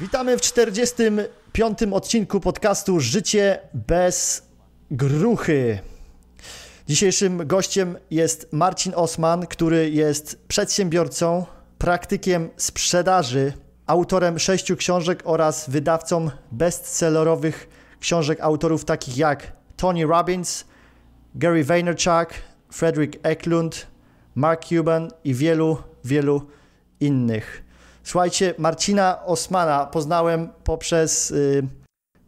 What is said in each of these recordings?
Witamy w 45. odcinku podcastu Życie bez gruchy. Dzisiejszym gościem jest Marcin Osman, który jest przedsiębiorcą, praktykiem sprzedaży, autorem sześciu książek oraz wydawcą bestsellerowych książek autorów takich jak Tony Robbins, Gary Vaynerchuk, Frederick Eklund, Mark Cuban i wielu, wielu innych. Słuchajcie, Marcina Osmana poznałem poprzez y,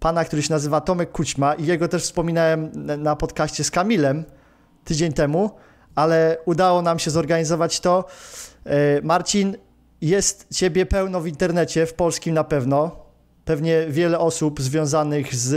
pana, który się nazywa Tomek Kućma i jego też wspominałem na podcaście z Kamilem tydzień temu, ale udało nam się zorganizować to. Y, Marcin, jest ciebie pełno w internecie, w polskim na pewno pewnie wiele osób związanych z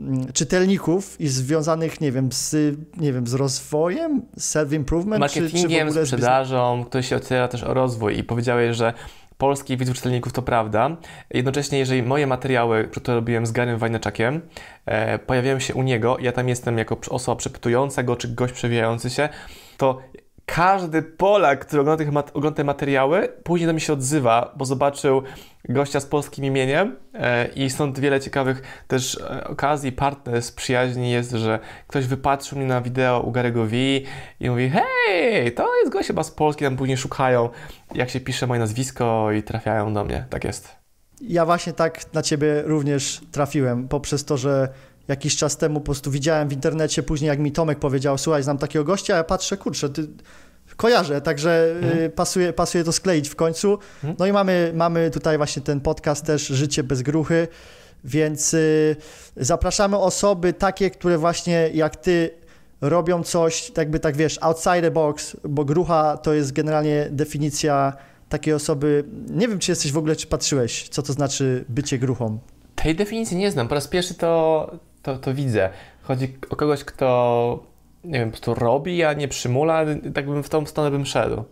mm, czytelników i związanych, nie wiem, z, nie wiem, z rozwojem, self-improvement, marketingiem, czy, czy sprzedażą, ktoś się otwiera też o rozwój i powiedziałeś, że polskich widzów czytelników to prawda. Jednocześnie, jeżeli moje materiały, które robiłem z Garym Wajneczakiem, e, pojawiają się u niego, ja tam jestem jako osoba przepytująca go, czy gość przewijający się, to każdy Polak, który ogląda, tych ogląda te materiały, później do mnie się odzywa, bo zobaczył gościa z polskim imieniem e, i stąd wiele ciekawych też e, okazji, partners, przyjaźni jest, że ktoś wypatrzył mnie na wideo u Garego V i mówi hej, to jest gość chyba z Polski, tam później szukają jak się pisze moje nazwisko i trafiają do mnie, tak jest. Ja właśnie tak na Ciebie również trafiłem, poprzez to, że jakiś czas temu po prostu widziałem w internecie, później jak mi Tomek powiedział, słuchaj, znam takiego gościa, a ja patrzę, kurczę, ty kojarzę, także hmm. pasuje, pasuje to skleić w końcu. Hmm. No i mamy, mamy tutaj właśnie ten podcast też Życie bez gruchy, więc y, zapraszamy osoby takie, które właśnie jak ty robią coś, jakby tak wiesz, outside the box, bo grucha to jest generalnie definicja takiej osoby. Nie wiem, czy jesteś w ogóle, czy patrzyłeś, co to znaczy bycie gruchą. Tej definicji nie znam. Po raz pierwszy to, to, to widzę. Chodzi o kogoś, kto nie wiem, po prostu robi, a nie przymula, tak bym w tą stronę bym szedł.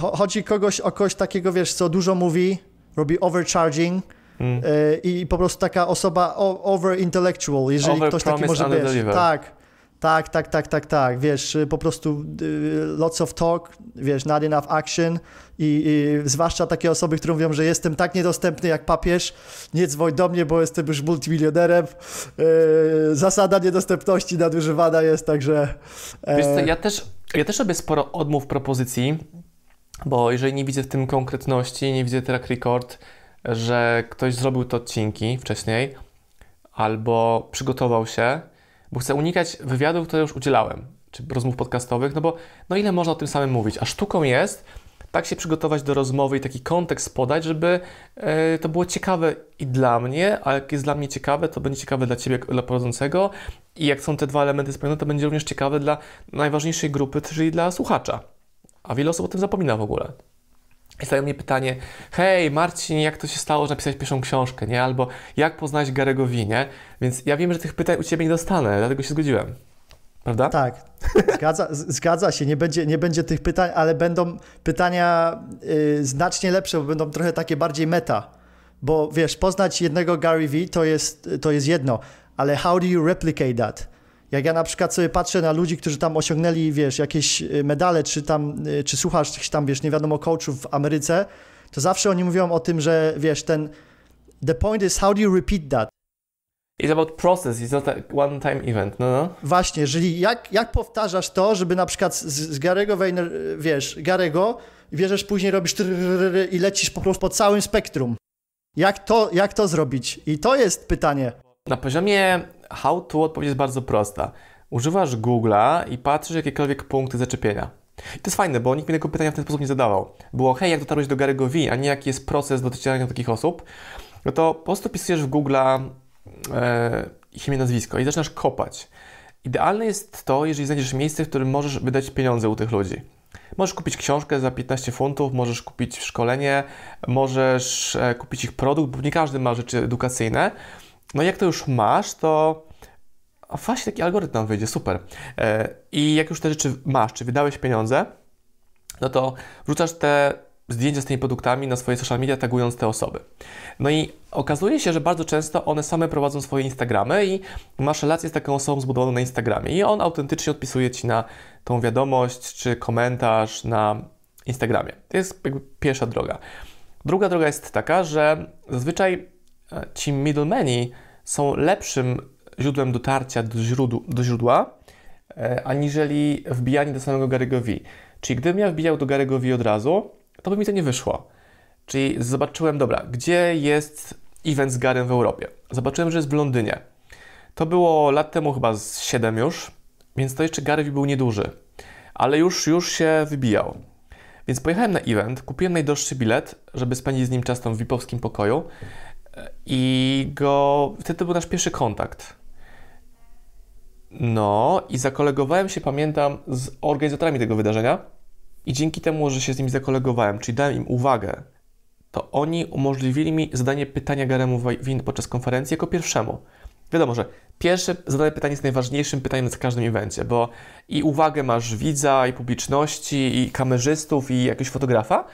Chodzi kogoś o kogoś takiego, wiesz, co dużo mówi, robi overcharging mm. y, i po prostu taka osoba over intellectual, jeżeli over ktoś taki może, wiesz, tak, tak, tak, tak, tak, tak, wiesz, po prostu y, lots of talk, wiesz, not enough action i, i, zwłaszcza takie osoby, które mówią, że jestem tak niedostępny jak papież, nie dzwoń do mnie, bo jestem już multimilionerem. Yy, zasada niedostępności nadużywana jest, także... E... Wiesz co, ja też, ja też robię sporo odmów propozycji, bo jeżeli nie widzę w tym konkretności, nie widzę track record, że ktoś zrobił te odcinki wcześniej albo przygotował się, bo chcę unikać wywiadów, które już udzielałem, czy rozmów podcastowych, no bo no ile można o tym samym mówić, a sztuką jest tak się przygotować do rozmowy i taki kontekst podać, żeby e, to było ciekawe i dla mnie, a jak jest dla mnie ciekawe, to będzie ciekawe dla Ciebie, dla prowadzącego i jak są te dwa elementy spełnione, to będzie również ciekawe dla najważniejszej grupy, czyli dla słuchacza. A wiele osób o tym zapomina w ogóle. I stają mnie pytanie, hej Marcin, jak to się stało, że napisałeś pierwszą książkę, nie? Albo jak poznałeś Garego Winie? Więc ja wiem, że tych pytań u Ciebie nie dostanę, dlatego się zgodziłem. Prawda? Tak, zgadza, zgadza się, nie będzie, nie będzie tych pytań, ale będą pytania y, znacznie lepsze, bo będą trochę takie bardziej meta. Bo wiesz, poznać jednego Gary V to jest, to jest jedno, ale how do you replicate that? Jak ja na przykład sobie patrzę na ludzi, którzy tam osiągnęli, wiesz, jakieś y, medale, czy tam, y, czy słuchasz tam, wiesz, nie wiadomo, coachów w Ameryce, to zawsze oni mówią o tym, że wiesz, ten the point is how do you repeat that? It's about process, it's not a one-time event, no, no. Właśnie, jeżeli jak, jak powtarzasz to, żeby na przykład z, z Garego Weiner, wiesz, Garego, bierzesz później, robisz i lecisz po prostu po całym spektrum. Jak to, jak to zrobić? I to jest pytanie. Na poziomie how to odpowiedź jest bardzo prosta. Używasz Google'a i patrzysz jakiekolwiek punkty zaczepienia. I to jest fajne, bo nikt mi tego pytania w ten sposób nie zadawał. Było, hej, jak dotarłeś do Garego V, a nie jaki jest proces docierania do takich osób. No to po prostu pisujesz w Google'a e, ich imię, nazwisko i zaczynasz kopać. Idealne jest to, jeżeli znajdziesz miejsce, w którym możesz wydać pieniądze u tych ludzi. Możesz kupić książkę za 15 funtów, możesz kupić szkolenie, możesz e, kupić ich produkt, bo nie każdy ma rzeczy edukacyjne. No jak to już masz, to właśnie taki algorytm wyjdzie, super. E, I jak już te rzeczy masz, czy wydałeś pieniądze, no to wrzucasz te zdjęcia z tymi produktami na swoje social media, tagując te osoby. No i okazuje się, że bardzo często one same prowadzą swoje Instagramy i masz relację z taką osobą zbudowaną na Instagramie i on autentycznie odpisuje Ci na tą wiadomość czy komentarz na Instagramie. To jest jakby pierwsza droga. Druga droga jest taka, że zazwyczaj ci middlemani są lepszym źródłem dotarcia do, źródł, do źródła, e, aniżeli wbijanie do samego Gary'ego V. Czyli gdybym ja wbijał do Gary'ego V od razu, to by mi to nie wyszło. Czyli zobaczyłem, dobra, gdzie jest event z Garem w Europie? Zobaczyłem, że jest w Londynie. To było lat temu chyba z 7 już, więc to jeszcze Gary V był nieduży, ale już, już się wybijał. Więc pojechałem na event, kupiłem najdroższy bilet, żeby spędzić z nim czas tam w VIP-owskim pokoju i go... Wtedy to był nasz pierwszy kontakt. No i zakolegowałem się, pamiętam, z organizatorami tego wydarzenia i dzięki temu, że się z nimi zakolegowałem, czyli dałem im uwagę, to oni umożliwili mi zadanie pytania Garemu Win podczas konferencji jako pierwszemu. Wiadomo, że pierwsze zadane pytanie jest najważniejszym pytaniem na każdym evencie, bo i uwagę masz widza, i publiczności, i kamerzystów, i jakiegoś fotografa.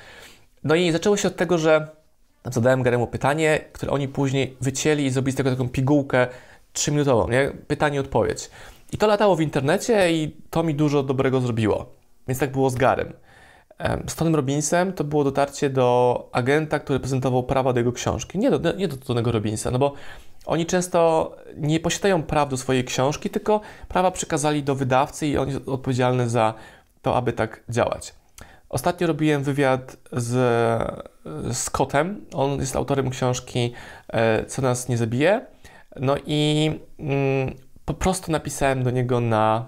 No i zaczęło się od tego, że zadałem Garemu pytanie, które oni później wycięli i zrobili z tego taką pigułkę trzyminutową, nie? Pytanie-odpowiedź. I to latało w internecie i to mi dużo dobrego zrobiło. Więc tak było z Garem. Z Tonym Robinsem to było dotarcie do agenta, który prezentował prawa do jego książki. Nie do, nie do Tonego Robinsa, no bo oni często nie posiadają praw do swojej książki, tylko prawa przekazali do wydawcy i on jest odpowiedzialny za to, aby tak działać. Ostatnio robiłem wywiad z, Scottem. On jest autorem książki e, Co nas nie zabije. No i mm, po prostu napisałem do niego na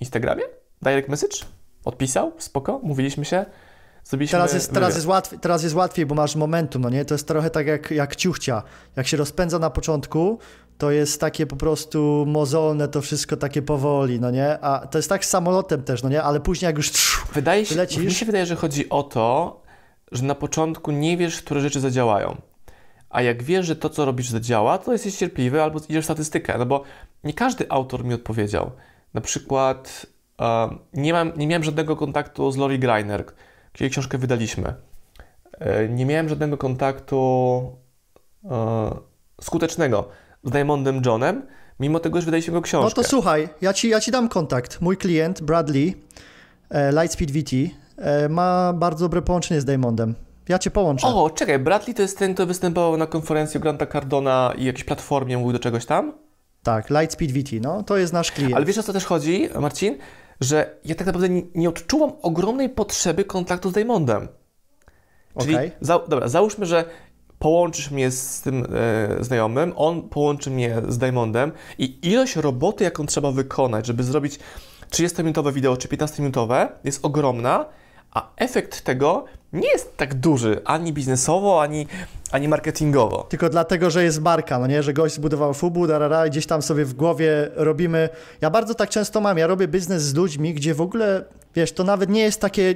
Instagramie, direct message, odpisał, spoko, mówiliśmy się, zrobiliśmy... Teraz jest, teraz, jest łatwiej, teraz jest łatwiej, bo masz momentum, no nie? To jest trochę tak jak, jak ciuchcia. Jak się rozpędza na początku, to jest takie po prostu mozolne, to wszystko takie powoli, no nie? A to jest tak z samolotem też, no nie? Ale później jak już wydaje się, lecisz... Mi się wydaje, że chodzi o to, że na początku nie wiesz, które rzeczy zadziałają. A jak wiesz, że to, co robisz, zadziała, to jesteś cierpliwy albo idziesz w statystykę, no bo nie każdy autor mi odpowiedział. Na przykład uh, nie, mam, nie miałem żadnego kontaktu z Lori Greiner, kiedy książkę wydaliśmy. Uh, nie miałem żadnego kontaktu uh, skutecznego z Diamondem Johnem, mimo tego, że wydaliśmy go książkę. No to słuchaj, ja ci, ja ci dam kontakt. Mój klient, Bradley, e, Lightspeed VT, e, ma bardzo dobre połączenie z Diamondem. Ja cię połączę. O, czekaj, Bradley to jest ten, kto występował na konferencji Granta Cardona i jakiejś platformie mówił do czegoś tam? Tak, Lightspeed VT, no, to jest nasz klient. Ale wiesz o co też chodzi, Marcin? Że ja tak naprawdę nie, nie odczuwam ogromnej potrzeby kontaktu z Diamondem. Czyli, okay. za, dobra, załóżmy, że połączysz mnie z tym e, znajomym, on połączy mnie z Diamondem i ilość roboty, jaką trzeba wykonać, żeby zrobić 30-minutowe wideo czy 15-minutowe jest ogromna, a efekt tego nie jest tak duży ani biznesowo, ani, ani marketingowo. Tylko dlatego, że jest marka, no nie, że gość zbudował FUBU, darara, i gdzieś tam sobie w głowie robimy. Ja bardzo tak często mam, ja robię biznes z ludźmi, gdzie w ogóle, wiesz, to nawet nie jest takie,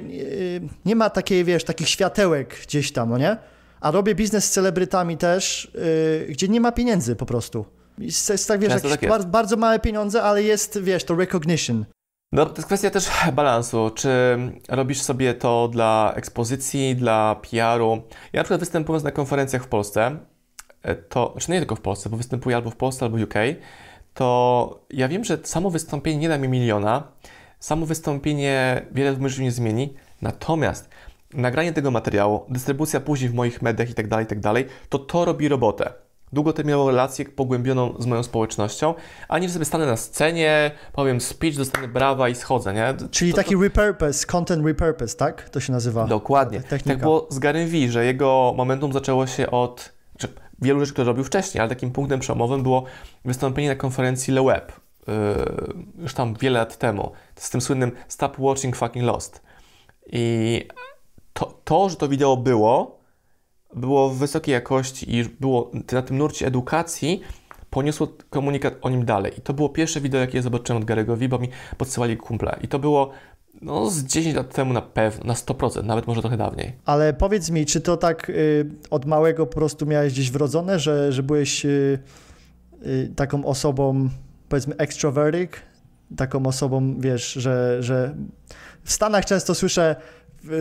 nie ma takiej, wiesz, takich światełek gdzieś tam, no nie? A robię biznes z celebrytami też, yy, gdzie nie ma pieniędzy po prostu. Jest, tak, wiesz, jakieś tak bardzo, bardzo małe pieniądze, ale jest, wiesz, to recognition. No, to jest kwestia też balansu. Czy robisz sobie to dla ekspozycji, dla PR-u? Ja na przykład występując na konferencjach w Polsce, e, to, znaczy nie tylko w Polsce, bo występuję albo w Polsce, albo w UK, to ja wiem, że samo wystąpienie nie da mi miliona, samo wystąpienie wiele w moim nie zmieni, natomiast nagranie tego materiału, dystrybucja później w moich mediach i tak dalej, i tak dalej, to to robi robotę długoterminową relację pogłębioną z moją społecznością, a nie, że sobie stanę na scenie, powiem speech, dostanę brawa i schodzę, nie? Czyli to, taki to... repurpose, content repurpose, tak? To się nazywa. Dokładnie. Technika. Tak było z Gary V, że jego momentum zaczęło się od znaczy, wielu rzeczy, które robił wcześniej, ale takim punktem przełomowym było wystąpienie na konferencji Le Web, yy, już tam wiele lat temu, z tym słynnym Stop Watching Fucking Lost. I to, to że to wideo było, było w wysokiej jakości i było na tym nurcie edukacji, poniosło komunikat o nim dalej. I to było pierwsze wideo, jakie zobaczyłem od Gary'ego bo mi podsyłali kumple. I to było no, z 10 lat temu na pewno, na 100%, nawet może trochę dawniej. Ale powiedz mi, czy to tak y, od małego po prostu miałeś gdzieś wrodzone, że, że byłeś y, y, taką osobą, powiedzmy, extrovertic, taką osobą, wiesz, że, że w Stanach często słyszę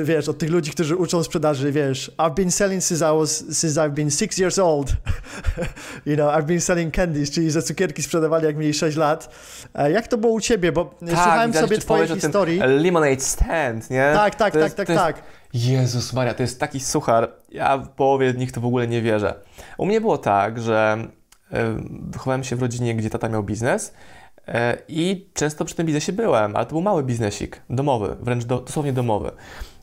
wiesz, od tych ludzi, którzy uczą sprzedaży, wiesz, I've been selling since I was, since I've been six years old. you know, I've been selling candies, czyli że cukierki sprzedawali jak mieli 6 lat. E, jak to było u ciebie? Bo tak, słuchałem sobie twojej historii. Lemonade stand, nie? Tak, tak, tak, tak, tak. Jezus Maria, to jest taki suchar. Ja w połowie nich to w ogóle nie wierzę. U mnie było tak, że wychowałem się w rodzinie, gdzie tata miał biznes e, i często przy tym biznesie byłem, ale to był mały biznesik, domowy, wręcz do, dosłownie domowy.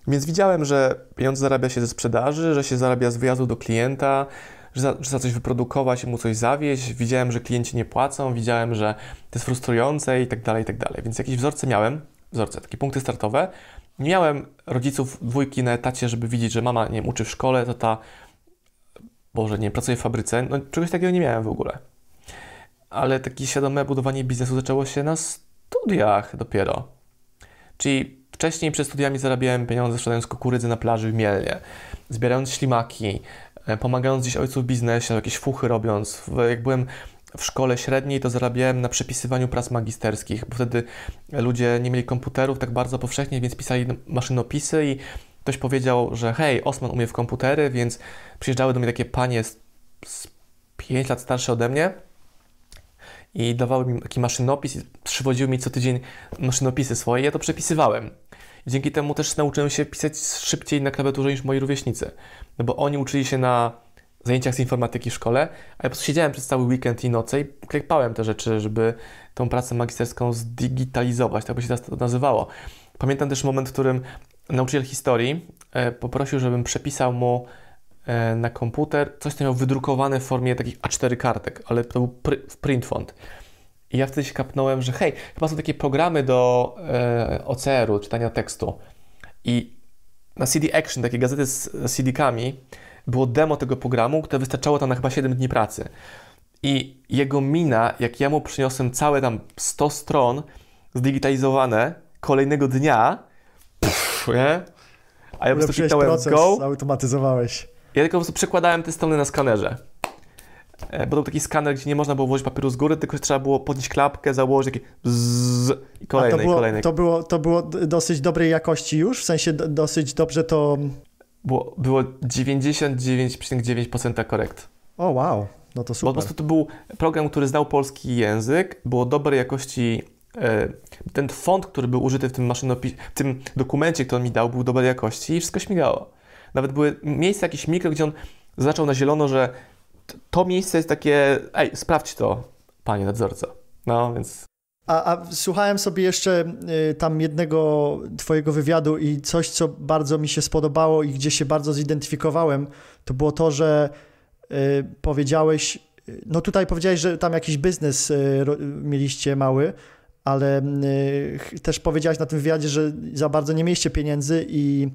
Więc widziałem, że pieniądze zarabia się ze sprzedaży, że się zarabia z wyjazdu do klienta, że za, że za coś wyprodukować i mu coś zawieźć. Widziałem, że klienci nie płacą, widziałem, że to jest frustrujące i tak dalej, i tak dalej. Więc jakieś wzorce miałem, wzorce, takie punkty startowe. Nie miałem rodziców dwójki na etacie, żeby widzieć, że mama nie wiem, uczy w szkole, to ta Boże, nie pracuję w fabryce. No, czegoś takiego nie miałem w ogóle. Ale takie świadome budowanie biznesu zaczęło się na studiach dopiero. Czyli wcześniej przed studiami zarabiałem pieniądze sprzedając kukurydzy na plaży w Mielnie, zbierając ślimaki, e, pomagając gdzieś ojcu w biznesie, jakieś fuchy robiąc. Jak byłem w szkole średniej, to zarabiałem na przepisywaniu prac magisterskich, bo wtedy ludzie nie mieli komputerów tak bardzo powszechnie, więc pisali maszynopisy i ktoś powiedział, że hej, Osman umie w komputery, więc przyjeżdżały do mnie takie panie z, z 5 lat starsze ode mnie i dawały mi taki maszynopis przywodziły mi co tydzień maszynopisy swoje, ja to przepisywałem. Dzięki temu też nauczyłem się pisać szybciej na klawiaturze niż moi rówieśnicy, no bo oni uczyli się na zajęciach z informatyki w szkole, a ja po prostu siedziałem przez cały weekend i noce i klepałem te rzeczy, żeby tą pracę magisterską zdigitalizować, tak by się to nazywało. Pamiętam też moment, w którym nauczyciel historii e, poprosił, żebym przepisał mu na komputer coś, co miał wydrukowane w formie takich A4 kartek, ale to był pr print font. I ja wtedy się kapnąłem, że hej, chyba są takie programy do e, OCR-u, czytania tekstu. I na CD Action, takie gazety z CD-kami, było demo tego programu, które wystarczało tam na chyba 7 dni pracy. I jego mina, jak ja mu przyniosłem całe tam 100 stron zdigitalizowane kolejnego dnia, nie? A ja po prostu kliknąłem go. automatyzowałeś. Ja tylko po prostu przekładałem te strony na skanerze. E, bo był taki skaner, gdzie nie można było włożyć papieru z góry, tylko trzeba było podnieść klapkę, założyć takie bzzz, i kolejne, to było, kolejne. To było, to było dosyć dobrej jakości już? W sensie dosyć dobrze to... Było, było 99,9% korekt. O, wow. No to super. Bo po prostu to był program, który znał polski język, było dobrej jakości E, ten font, który był użyty w tym maszynopisie, w tym dokumencie, który on mi dał, był dobrej jakości i wszystko śmigało. Nawet były miejsca jakieś mikro, gdzie on zaznaczał na zielono, że to miejsce jest takie, ej, sprawdź to, panie nadzorco. No, więc... A, a słuchałem sobie jeszcze y, tam jednego twojego wywiadu i coś, co bardzo mi się spodobało i gdzie się bardzo zidentyfikowałem, to było to, że y, powiedziałeś, y, no tutaj powiedziałeś, że tam jakiś biznes y, mieliście mały, ale y, też powiedziałeś na tym wywiadzie, że za bardzo nie mieliście pieniędzy i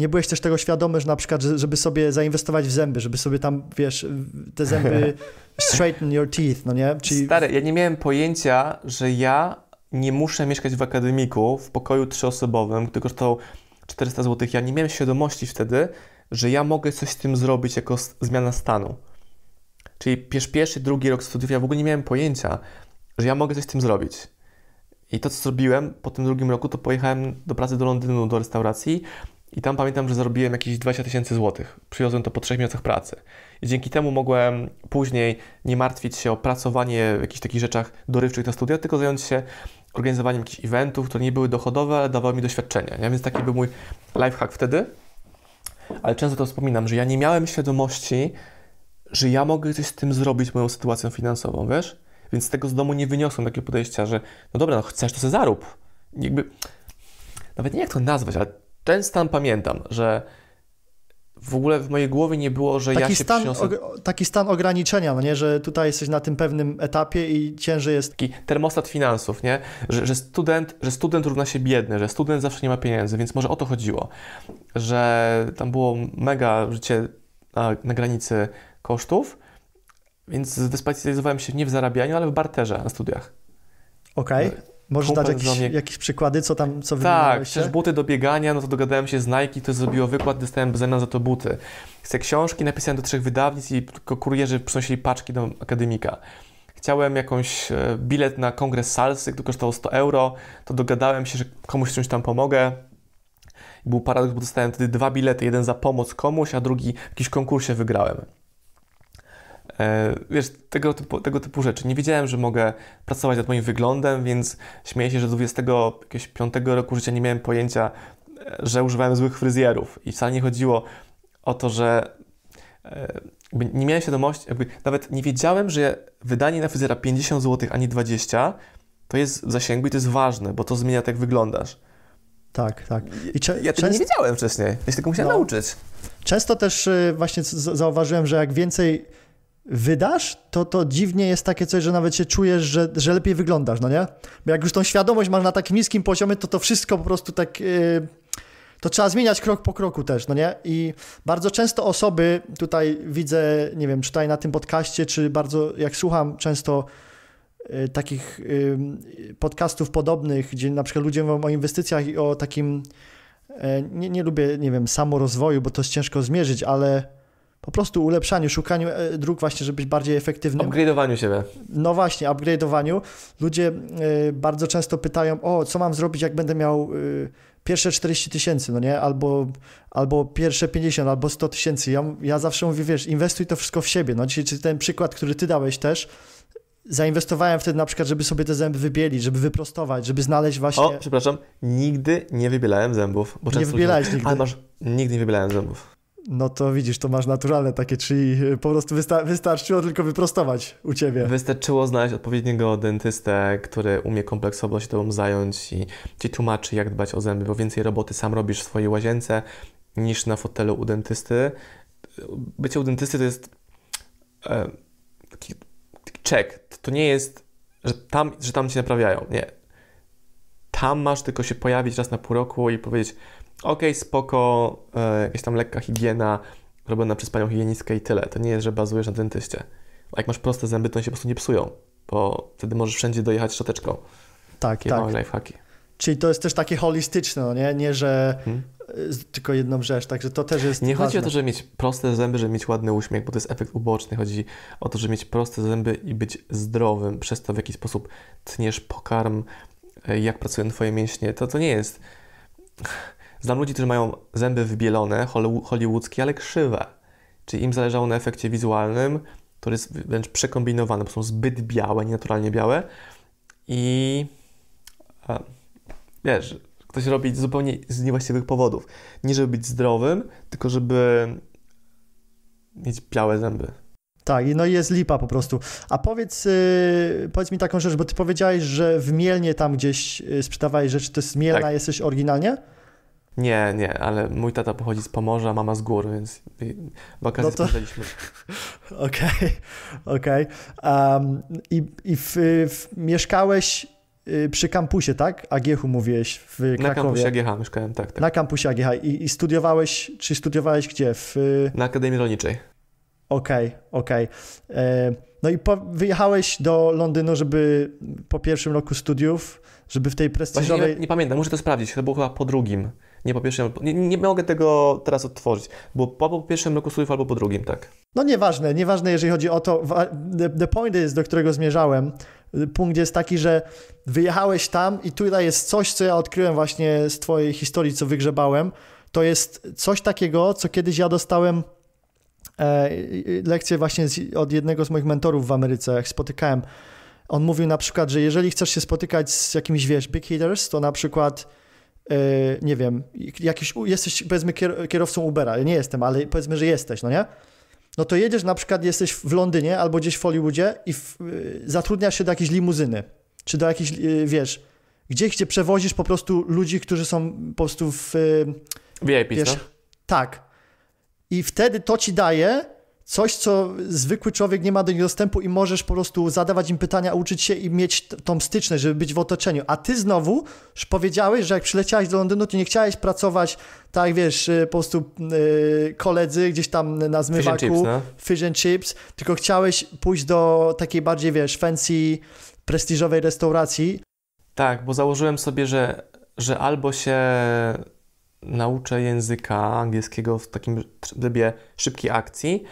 nie byłeś też tego świadomy, że na przykład, żeby sobie zainwestować w zęby, żeby sobie tam, wiesz, te zęby straighten your teeth, no nie? Czyli... Stary, ja nie miałem pojęcia, że ja nie muszę mieszkać w akademiku, w pokoju trzyosobowym, który kosztował 400 zł. Ja nie miałem świadomości wtedy, że ja mogę coś z tym zrobić jako zmiana stanu. Czyli pierwszy, drugi rok studiów, ja w ogóle nie miałem pojęcia, że ja mogę coś z tym zrobić. I to, co zrobiłem po tym drugim roku, to pojechałem do pracy do Londynu, do restauracji i tam pamiętam, że zarobiłem jakieś 20 tysięcy złotych. Przywiozłem to po trzech miesiącach pracy. I dzięki temu mogłem później nie martwić się o pracowanie w jakichś takich rzeczach dorywczych na studia, tylko zająć się organizowaniem jakichś eventów, które nie były dochodowe, ale dawały mi doświadczenia. Nie? Więc taki był mój lifehack wtedy. Ale często to wspominam, że ja nie miałem świadomości, że ja mogę coś z tym zrobić, moją sytuacją finansową, wiesz? Więc z tego z domu nie wyniosłem takiego podejścia, że no dobra, no chcesz, to sobie zarób. Jakby, nawet nie jak to nazwać, ale ten stan pamiętam, że w ogóle w mojej głowie nie było, że taki ja się stan, przyniosę... Taki stan ograniczenia, no nie? że tutaj jesteś na tym pewnym etapie i ciężej jest... Taki termostat finansów, nie? Że, że, student, że student równa się biedny, że student zawsze nie ma pieniędzy, więc może o to chodziło. Że tam było mega życie na, na granicy kosztów, więc wyspecjalizowałem się nie w zarabianiu, ale w barterze na studiach. Okej. Okay. Możesz dać jakieś, mnie... jakieś, przykłady, co tam, co Tak, chcesz buty do biegania, no to dogadałem się z Nike, to zrobiło wykład, dostałem w zamian za to buty. Chcę książki, napisałem do trzech wydawnictw i tylko kurierzy przynosili paczki do akademika. Chciałem jakąś e, bilet na kongres salsy, który kosztował 100 euro, to dogadałem się, że komuś czymś tam pomogę. Był paradoks, bo dostałem wtedy dwa bilety, jeden za pomoc komuś, a drugi w jakimś konkursie wygrałem. E, wiesz, tego typu, tego typu rzeczy. Nie wiedziałem, że mogę pracować nad moim wyglądem, więc śmieję się, że do 25 roku życia nie miałem pojęcia, e, że używałem złych fryzjerów. I wcale nie chodziło o to, że e, nie miałem świadomości, nawet nie wiedziałem, że wydanie na fryzjera 50 zł, a nie 20 to jest w zasięgu i to jest ważne, bo to zmienia tak, jak wyglądasz. Tak, tak. I cze- ja tego często... nie wiedziałem wcześniej. Ja się tego musiałem no. nauczyć. Często też y, właśnie zauważyłem, że jak więcej wydasz, to to dziwnie jest takie coś, że nawet się czujesz, że, że lepiej wyglądasz, no nie? Bo jak już tą świadomość masz na takim niskim poziomie, to to wszystko po prostu tak... Yy, to trzeba zmieniać krok po kroku też, no nie? I bardzo często osoby, tutaj widzę, nie wiem, czy tutaj na tym podcaście, czy bardzo, jak słucham często yy, takich yy, podcastów podobnych, gdzie na przykład ludzie mówią o inwestycjach i o takim, e, nie, nie lubię, nie wiem, samorozwoju, bo to jest ciężko zmierzyć, ale po prostu ulepszaniu, szukaniu e, dróg właśnie, żeby być bardziej efektywnym. Upgrade'owaniu siebie. No właśnie, upgrade'owaniu. Ludzie e, bardzo często pytają, o, co mam zrobić, jak będę miał e, pierwsze 40 tysięcy, no nie? Albo, albo pierwsze 50, albo 100 tysięcy. Ja, ja zawsze mówię, wiesz, inwestuj to wszystko w siebie. No dzisiaj ten przykład, który ty dałeś też, zainwestowałem wtedy na przykład, żeby sobie te zęby wybielić, żeby wyprostować, żeby znaleźć właśnie... O, przepraszam, nigdy nie wybielałem zębów. Bo nie wybielałeś nigdy. Ale masz, nigdy nie wybielałem zębów. No to widzisz, to masz naturalne takie, czyli po prostu wysta wystarczyło tylko wyprostować u ciebie. Wystarczyło znaleźć odpowiedniego dentystę, który umie kompleksowo się tobą zająć i ci tłumaczy, jak dbać o zęby, bo więcej roboty sam robisz w swojej łazience niż na fotelu u dentysty. Bycie u dentysty to jest e, taki, check. To nie jest, że tam, że tam cię naprawiają. Nie. Tam masz tylko się pojawić raz na pół roku i powiedzieć ok, spoko, e, jakaś tam lekka higiena robiona przez panią higienistkę i tyle. To nie jest, że bazujesz na dentyście. A jak masz proste zęby, to one się po prostu nie psują, bo wtedy możesz wszędzie dojechać szczoteczką. Tak, Takie tak. małe lifehacki. Czyli to jest też takie holistyczne, no nie? Nie, że hmm. tylko jedną rzecz, także to też jest Nie ważne. chodzi o to, żeby mieć proste zęby, żeby mieć ładny uśmiech, bo to jest efekt uboczny. Chodzi o to, żeby mieć proste zęby i być zdrowym, przez to w jaki sposób tniesz pokarm, e, jak pracują twoje mięśnie. To, to nie jest Znam ludzi, którzy mają zęby wybielone, hollywoodzkie, ale krzywe. Czyli im zależało na efekcie wizualnym, który jest wręcz przekombinowany, bo są zbyt białe, nienaturalnie białe. I a, wiesz, ktoś robi zupełnie z niewłaściwych powodów. Nie żeby być zdrowym, tylko żeby mieć białe zęby. Tak, no i jest lipa po prostu. A powiedz, yy, powiedz mi taką rzecz, bo ty powiedziałeś, że w Mielnie tam gdzieś y, sprzedawałeś rzeczy, to jest Mielna, tak. jesteś oryginalnie? Nie, nie, ale mój tata pochodzi z Pomorza, mama z gór, więc wakacje no to... spędzaliśmy. Okej, okej. Okay, um, I, i w, w, mieszkałeś y, przy kampusie, tak? AGH mówiłeś w Krakowie. Na kampusie AGH mieszkałem, tak, tak. Na kampusie AGH. I, I, studiowałeś, czy studiowałeś gdzie? W... Na Akademii Rolniczej. Okej, okay, okej. Okay. E, no i po, wyjechałeś do Londynu, żeby po pierwszym roku studiów, żeby w tej prestiżowej... Nie, nie, pamiętam, muszę to sprawdzić, to było chyba po drugim. Nie po pierwszym, nie, nie mogę tego teraz odtworzyć. Było albo po pierwszym roku studiów, albo po drugim, tak. No nieważne, nieważne jeżeli chodzi o to, the point is, do którego zmierzałem, punkt jest taki, że wyjechałeś tam i tutaj jest coś, co ja odkryłem właśnie z twojej historii, co wygrzebałem, to jest coś takiego, co kiedyś ja dostałem e, lekcję właśnie z, od jednego z moich mentorów w Ameryce, jak spotykałem. On mówił na przykład, że jeżeli chcesz się spotykać z jakimiś, wiesz, big hitters, to na przykład nie wiem, jakiś, jesteś powiedzmy kierowcą Ubera, nie jestem, ale powiedzmy, że jesteś, no nie? No to jedziesz na przykład, jesteś w Londynie albo gdzieś w Hollywoodzie i w, y, zatrudniasz się do jakiejś limuzyny, czy do jakiejś, y, wiesz, gdzieś, gdzie przewozisz po prostu ludzi, którzy są po prostu w... VIP, wiesz, no? Tak. I wtedy to ci daje coś, co zwykły człowiek nie ma do nich dostępu i możesz po prostu zadawać im pytania, uczyć się i mieć tą styczność, żeby być w otoczeniu. A ty znowu już powiedziałeś, że jak przyleciałeś do Londynu, to nie chciałeś pracować tak, wiesz, y, po prostu yy, koledzy gdzieś tam na zmywaku, fish and, chips, no? fish and chips, tylko chciałeś pójść do takiej bardziej, wiesz, fancy, prestiżowej restauracji. Tak, bo założyłem sobie, że, że albo się nauczę języka angielskiego w takim trybie szybkiej akcji,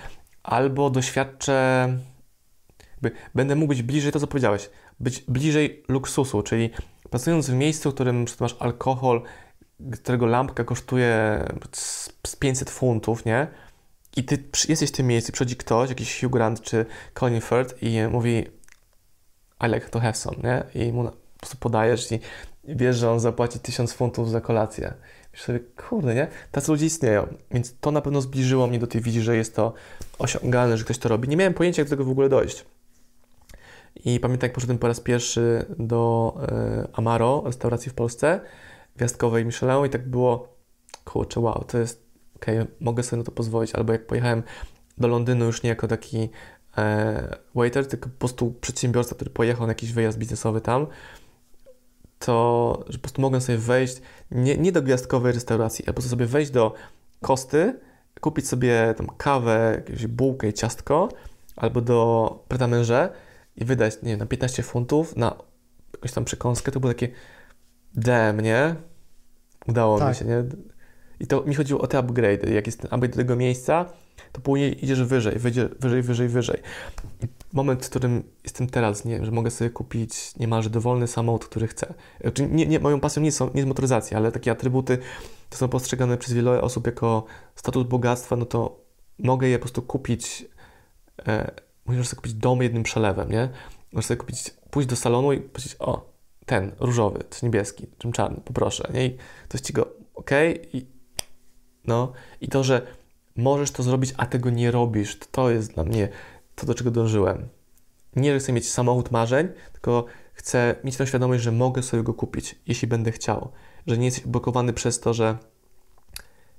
albo doświadczę, będę mógł być bliżej, to co powiedziałeś, być bliżej luksusu, czyli pracując w miejscu, w którym masz alkohol, którego lampka kosztuje z 500 funtów, nie? I ty jesteś w tym miejscu, przychodzi ktoś, jakiś Hugh Grant czy Colin Firth i mówi I like to have some, nie? I mu po prostu podajesz i wiesz, że on zapłaci 1000 funtów za kolację. Wiesz sobie, kurde, nie? Tacy ludzie istnieją. Więc to na pewno zbliżyło mnie do tej wizji, że jest to osiągalne, że ktoś to robi. Nie miałem pojęcia, jak do tego w ogóle dojść. I pamiętam, jak poszedłem po raz pierwszy do y, Amaro, restauracji w Polsce, gwiazdkowej Michelin i tak było, kurczę, wow, to jest, okej, okay, mogę sobie na to pozwolić. Albo jak pojechałem do Londynu już nie jako taki e, waiter, tylko po prostu przedsiębiorca, który pojechał na jakiś wyjazd biznesowy tam, to, że po prostu mogłem sobie wejść nie, nie do gwiazdkowej restauracji, prostu sobie wejść do Kosty, kupić sobie tam kawę, jakąś bułkę i ciastko, albo do Pretamerze i wydać, nie wiem, na 15 funtów na jakąś tam przekąskę, to było takie damn, nie? Udało tak. mi się, nie? I to mi chodziło o te upgrade. Jak jest ten upgrade do tego miejsca, to później idziesz wyżej, wyżej, wyżej, wyżej. I moment, w którym jestem teraz, nie że mogę sobie kupić niemalże dowolny samochód, który chcę. Znaczy, nie, nie, moją pasją nie, są, nie jest motoryzacja, ale takie atrybuty to są postrzegane przez wiele osób jako status bogactwa, no to mogę je po prostu kupić. E, możesz sobie kupić dom jednym przelewem, nie? Możesz sobie kupić, pójść do salonu i powiedzieć, o, ten, różowy, czy niebieski, czym czarny, poproszę, nie? I ktoś ci go, ok, i no, i to, że możesz to zrobić, a tego nie robisz, to jest dla mnie to, do czego dążyłem. Nie, że chcę mieć samochód marzeń, tylko chcę mieć tą świadomość, że mogę sobie go kupić, jeśli będę chciał. Że nie jesteś blokowany przez to, że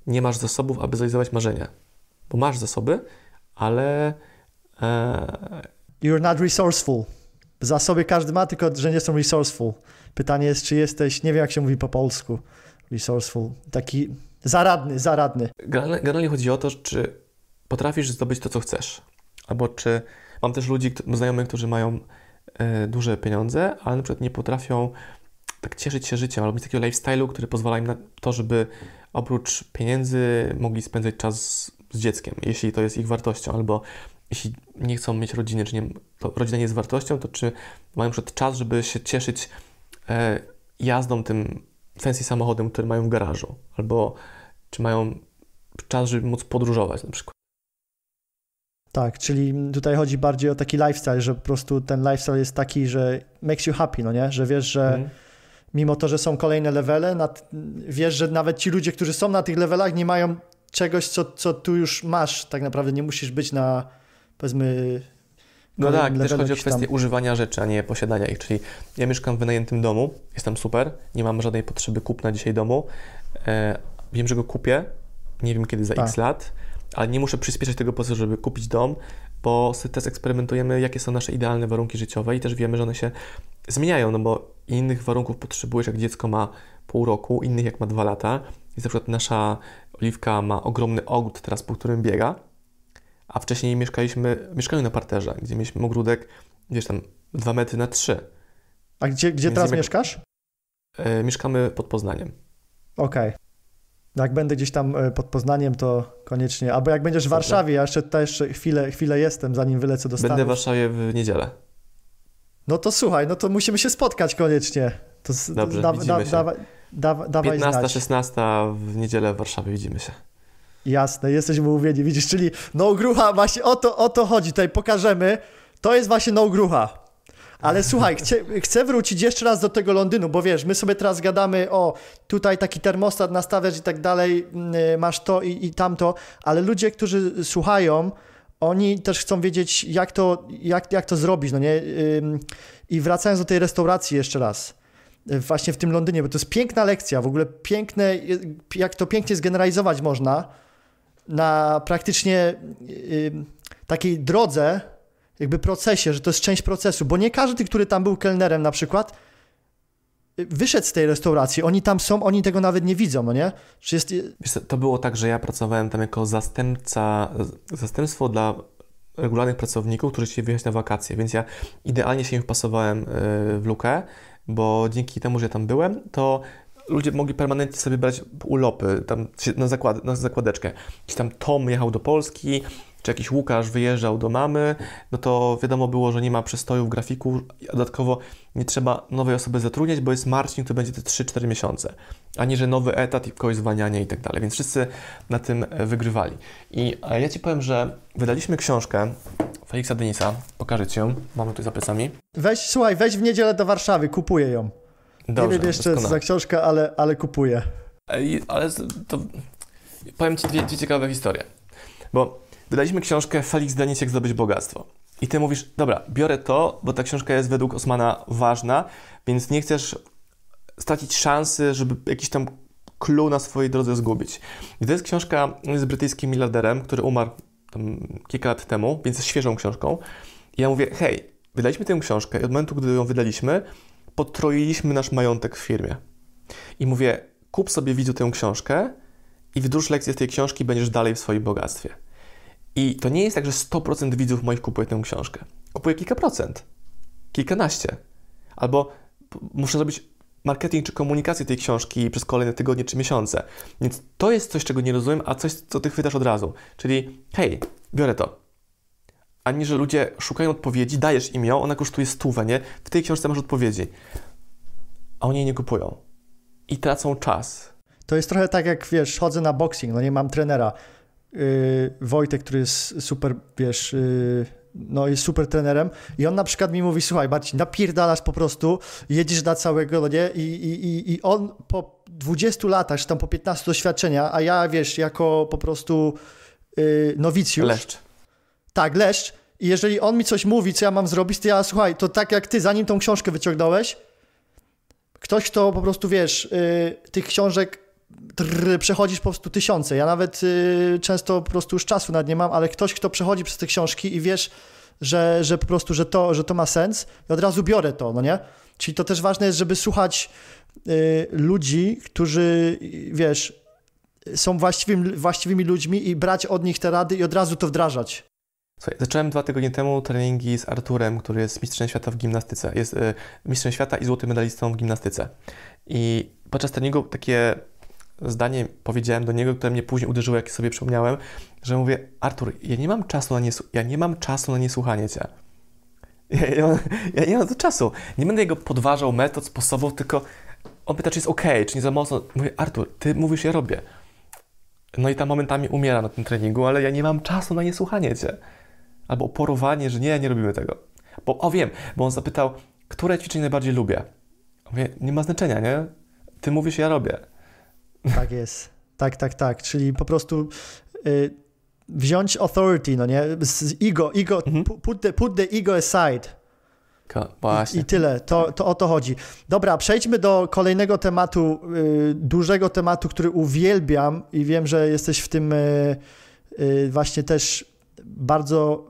nie masz zasobów, aby zrealizować marzenia. Bo masz zasoby, ale. E... You're not resourceful. Zasoby każdy ma, tylko że nie są resourceful. Pytanie jest, czy jesteś, nie wiem jak się mówi po polsku, resourceful. Taki zaradny, zaradny. Generalnie chodzi o to, czy potrafisz zdobyć to, co chcesz. Albo czy mam też ludzi, znajomych, którzy mają e, duże pieniądze, ale na przykład nie potrafią tak cieszyć się życiem, albo mieć takiego lifestyle'u, który pozwala im na to, żeby oprócz pieniędzy mogli spędzać czas z dzieckiem, jeśli to jest ich wartością, albo jeśli nie chcą mieć rodziny, czy nie, to rodzina nie jest wartością, to czy mają przed czas, żeby się cieszyć e, jazdą tym fancy samochodem, który mają w garażu, albo czy mają czas, żeby móc podróżować na przykład. Tak, czyli tutaj chodzi bardziej o taki lifestyle, że po prostu ten lifestyle jest taki, że makes you happy, no nie? Że wiesz, że mm. mimo to, że są kolejne levele, nad, wiesz, że nawet ci ludzie, którzy są na tych levelach, nie mają czegoś, co, co tu już masz. Tak naprawdę nie musisz być na, powiedzmy, no tak, też chodzi o kwestię tam... używania rzeczy, a nie posiadania ich. Czyli ja mieszkam w wynajętym domu, jestem super, nie mam żadnej potrzeby kupna dzisiaj domu. E, wiem, że go kupię, nie wiem kiedy za tak. x lat, ale nie muszę przyspieszać tego procesu, żeby kupić dom, bo też eksperymentujemy, jakie są nasze idealne warunki życiowe i też wiemy, że one się zmieniają, no bo innych warunków potrzebujesz, jak dziecko ma pół roku, innych jak ma dwa lata. Jest na przykład nasza Oliwka ma ogromny ogród teraz, po którym biega, a wcześniej mieszkaliśmy w mieszkaniu na parterze, gdzie mieliśmy ogródek gdzieś tam 2 metry na 3. A gdzie, gdzie teraz mieszkasz? E, mieszkamy pod Poznaniem. Okej. Okay. Jak będę gdzieś tam e, pod Poznaniem, to koniecznie. Albo jak będziesz w Warszawie, ja jeszcze tutaj jeszcze chwilę, chwilę jestem, zanim wylecę do Stanów. Będę w Warszawie w niedzielę. No to słuchaj, no to musimy się spotkać koniecznie. To Dobrze, da, widzimy da, się. Da, da, dawaj 15, znać. 16 w niedzielę w Warszawie widzimy się. Jasne, jesteśmy umówieni, widzisz, czyli no grucha, właśnie o to, o to chodzi, tutaj pokażemy, to jest właśnie no grucha. Ale słuchaj, chcę, chcę wrócić jeszcze raz do tego Londynu, bo wiesz, my sobie teraz gadamy o tutaj taki termostat nastawiać i tak dalej, mm, masz to i, i tamto, ale ludzie, którzy słuchają, oni też chcą wiedzieć, jak to, jak, jak to zrobić, no nie? I wracając do tej restauracji jeszcze raz, właśnie w tym Londynie, bo to jest piękna lekcja, w ogóle piękne, jak to pięknie zgeneralizować można, na praktycznie takiej drodze, jakby procesie, że to jest część procesu, bo nie każdy, który tam był kelnerem na przykład, wyszedł z tej restauracji, oni tam są, oni tego nawet nie widzą, no nie? Czy jest... To było tak, że ja pracowałem tam jako zastępca, zastępstwo dla regularnych pracowników, którzy chcieli wyjechać na wakacje, więc ja idealnie się im wpasowałem y, w lukę, bo dzięki temu, że tam byłem, to ludzie mogli permanentnie sobie brać ulopy tam na, zakład, na zakładeczkę. Gdzieś tam Tom jechał do Polski, czy jakiś Łukasz wyjeżdżał do mamy, no to wiadomo było, że nie ma przestoju w grafiku, a dodatkowo nie trzeba nowej osoby zatrudniać, bo jest Marcin, który będzie te 3-4 miesiące, ani że nowy etat i kogoś zwalniania i tak dalej, więc wszyscy na tym e, wygrywali. I ja Ci powiem, że wydaliśmy książkę Feliksa Denisa, pokażę Ci ją, mamy tu za plecami. Weź, słuchaj, weź w niedzielę do Warszawy, kupuję ją. Dobrze, nie wiem jeszcze co za książkę, ale, ale kupuję. Ale to powiem Ci dwie, dwie ciekawe historie, bo wydaliśmy książkę Felix Denis, jak zdobyć bogactwo. I ty mówisz, dobra, biorę to, bo ta książka jest według Osmana ważna, więc nie chcesz stracić szansy, żeby jakiś tam clue na swojej drodze zgubić. I to jest książka z brytyjskim miliarderem, który umarł kilka lat temu, więc jest świeżą książką. I ja mówię, hej, wydaliśmy tę książkę i od momentu, gdy ją wydaliśmy, potroiliśmy nasz majątek w firmie. I mówię, kup sobie widzu tę książkę i wdróż lekcję z tej książki będziesz dalej w swoim bogactwie. I to nie jest tak, że 100% widzów moich kupuje tę książkę. Kupuję kilka procent, kilkanaście. Albo muszę zrobić marketing czy komunikację tej książki przez kolejne tygodnie czy miesiące. Więc to jest coś, czego nie rozumiem, a coś, co ty chwytasz od razu. Czyli hej, biorę to. Ani, że ludzie szukają odpowiedzi, dajesz im ją, ona kosztuje stówę, nie? W tej książce masz odpowiedzi. A oni jej nie kupują. I tracą czas. To jest trochę tak, jak wiesz, chodzę na boxing, no nie mam trenera yy, Wojtek, który jest super, wiesz, yy, no jest super trenerem i on na przykład mi mówi, słuchaj Marcin, napierdalasz po prostu, jedziesz na całego, no nie, i, i, i on po 20 latach, czy tam po 15 doświadczenia, a ja, wiesz, jako po prostu yy, nowicjusz. Leszcz. Tak, leszcz. I jeżeli on mi coś mówi, co ja mam zrobić, to ja, słuchaj, to tak jak ty, zanim tą książkę wyciągnąłeś, ktoś, kto po prostu, wiesz, yy, tych książek trrr, przechodzisz po prostu tysiące. Ja nawet y, często po prostu już czasu nad nie mam, ale ktoś, kto przechodzi przez te książki i wiesz, że, że po prostu, że to, że to ma sens, i od razu biorę to, no nie? Czyli to też ważne jest, żeby słuchać y, ludzi, którzy, wiesz, są właściwymi, właściwymi ludźmi i brać od nich te rady i od razu to wdrażać. Słuchaj, zacząłem dwa tygodnie temu treningi z Arturem, który jest mistrzem świata w gimnastyce. Jest y, mistrzem świata i złotym medalistą w gimnastyce. I podczas treningu takie zdanie powiedziałem do niego, które mnie później uderzyło, jak sobie przypomniałem, że mówię, Artur, ja nie mam czasu na, nies- ja nie mam czasu na niesłuchanie Cię. Ja, ja, nie mam to czasu. Nie będę jego podważał metod, sposobów, tylko on pyta, czy jest ok, czy nie za mocno. Mówię, Artur, Ty mówisz, ja robię. No i tam momentami umiera na tym treningu, ale ja nie mam czasu na niesłuchanie Cię. Albo oporowanie, że nie, nie robimy tego. Bo, o wiem, bo on zapytał, które ćwiczenie najbardziej lubię. Mówię, nie ma znaczenia, nie? Ty mówisz, ja robię. Tak jest. Tak, tak, tak. Czyli po prostu y, wziąć authority, no nie? Z ego, ego mhm. put, the, put the ego aside. I, I, tyle, to, to o to chodzi. Dobra, przejdźmy do kolejnego tematu, y, dużego tematu, który uwielbiam i wiem, że jesteś w tym y, y, właśnie też bardzo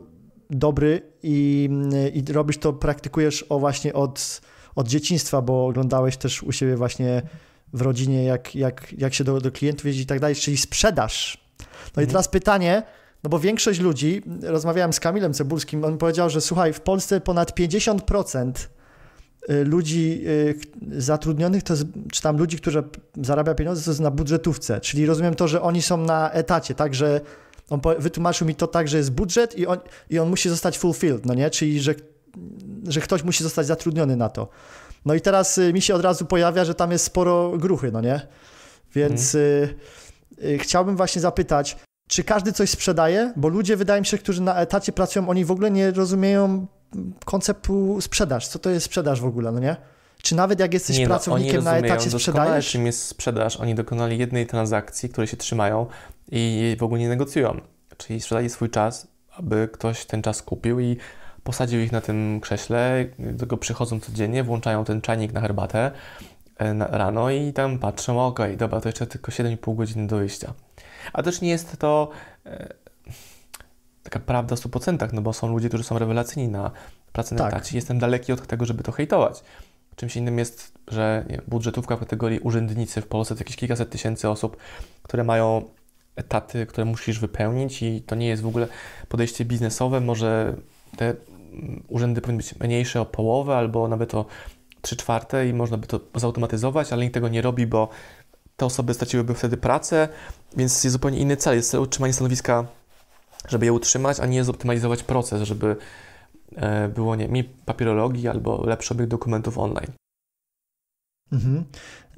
dobry i, y, i robisz to, praktykujesz o właśnie od, od dzieciństwa, bo oglądałeś też u siebie właśnie w rodzinie, jak, jak, jak się do, do klientów jeździ i tak dalej, czyli sprzedaż. No mhm. i teraz pytanie, no bo większość ludzi, rozmawiałem z Kamilem Cebulskim, on powiedział, że słuchaj, w Polsce ponad 50% y, ludzi y, zatrudnionych, to jest, czy tam ludzi, którzy zarabia pieniądze, to jest na budżetówce, czyli rozumiem to, że oni są na etacie, tak, że on wytłumaczył mi to tak, że jest budżet i on, i on musi zostać fulfilled, no nie, czyli że, że ktoś musi zostać zatrudniony na to. No i teraz y, mi się od razu pojawia, że tam jest sporo gruchy, no nie? Więc mhm. y, y, chciałbym właśnie zapytać, czy każdy coś sprzedaje? Bo ludzie, wydaje mi się, którzy na etacie pracują, oni w ogóle nie rozumieją konceptu sprzedaż. Co to jest sprzedaż w ogóle, no nie? Czy nawet jak jesteś nie, no, pracownikiem na etacie sprzedajesz? czym jest sprzedaż. Oni dokonali jednej transakcji, której się trzymają i w ogóle nie negocjują. Czyli sprzedali swój czas, aby ktoś ten czas kupił i posadził ich na tym krześle, do tego przychodzą codziennie, włączają ten czajnik na herbatę e, na, rano i tam patrzą, okej, okay, dobra, to jeszcze tylko 7,5 godziny do wyjścia. A też nie jest to e, taka prawda w 100%, no bo są ludzie, którzy są rewelacyjni na pracy na tak. etacie. Jestem daleki od tego, żeby to hejtować. Czymś innym jest, że nie, budżetówka w kategorii urzędnicy w Polsce to jakieś kilkaset tysięcy osób, które mają etaty, które musisz wypełnić i to nie jest w ogóle podejście biznesowe. Może te urzędy powinny być mniejsze o połowę albo nawet o 3 czwarte i można by to zautomatyzować, ale nikt tego nie robi, bo te osoby straciłyby wtedy pracę, więc jest zupełnie inny cel. Jest cel utrzymania stanowiska żeby je utrzymać, a nie zoptymalizować proces, żeby e, było nie mi papierologii albo lepszy obieg dokumentów online. Mhm.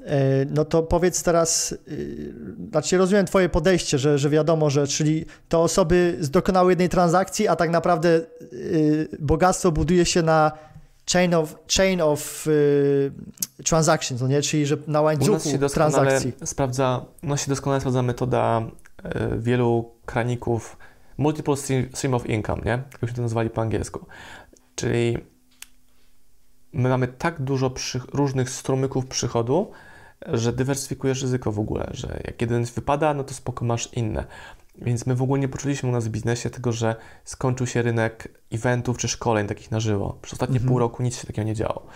E, no to powiedz teraz, y, znaczy rozumiem Twoje podejście, że, że wiadomo, że czyli to osoby dokonały jednej transakcji, a tak naprawdę y, bogactwo buduje się na chain of, chain of transactions, no nie? czyli że na łańcuchu transakcji. Sprawdza, no się doskonale sprawdza metoda wielu kraników multiple stream of income, nie? Jak się to nazwali po angielsku. Czyli my mamy tak dużo przy, różnych strumyków przychodu, że dywersyfikujesz ryzyko w ogóle, że jak jeden wypada, no to spoko masz inne. Więc my w ogóle nie poczuliśmy u nas w biznesie tego, że skończył się rynek eventów czy szkoleń takich na żywo. Przez ostatnie -hmm. pół roku nic się takiego nie działo.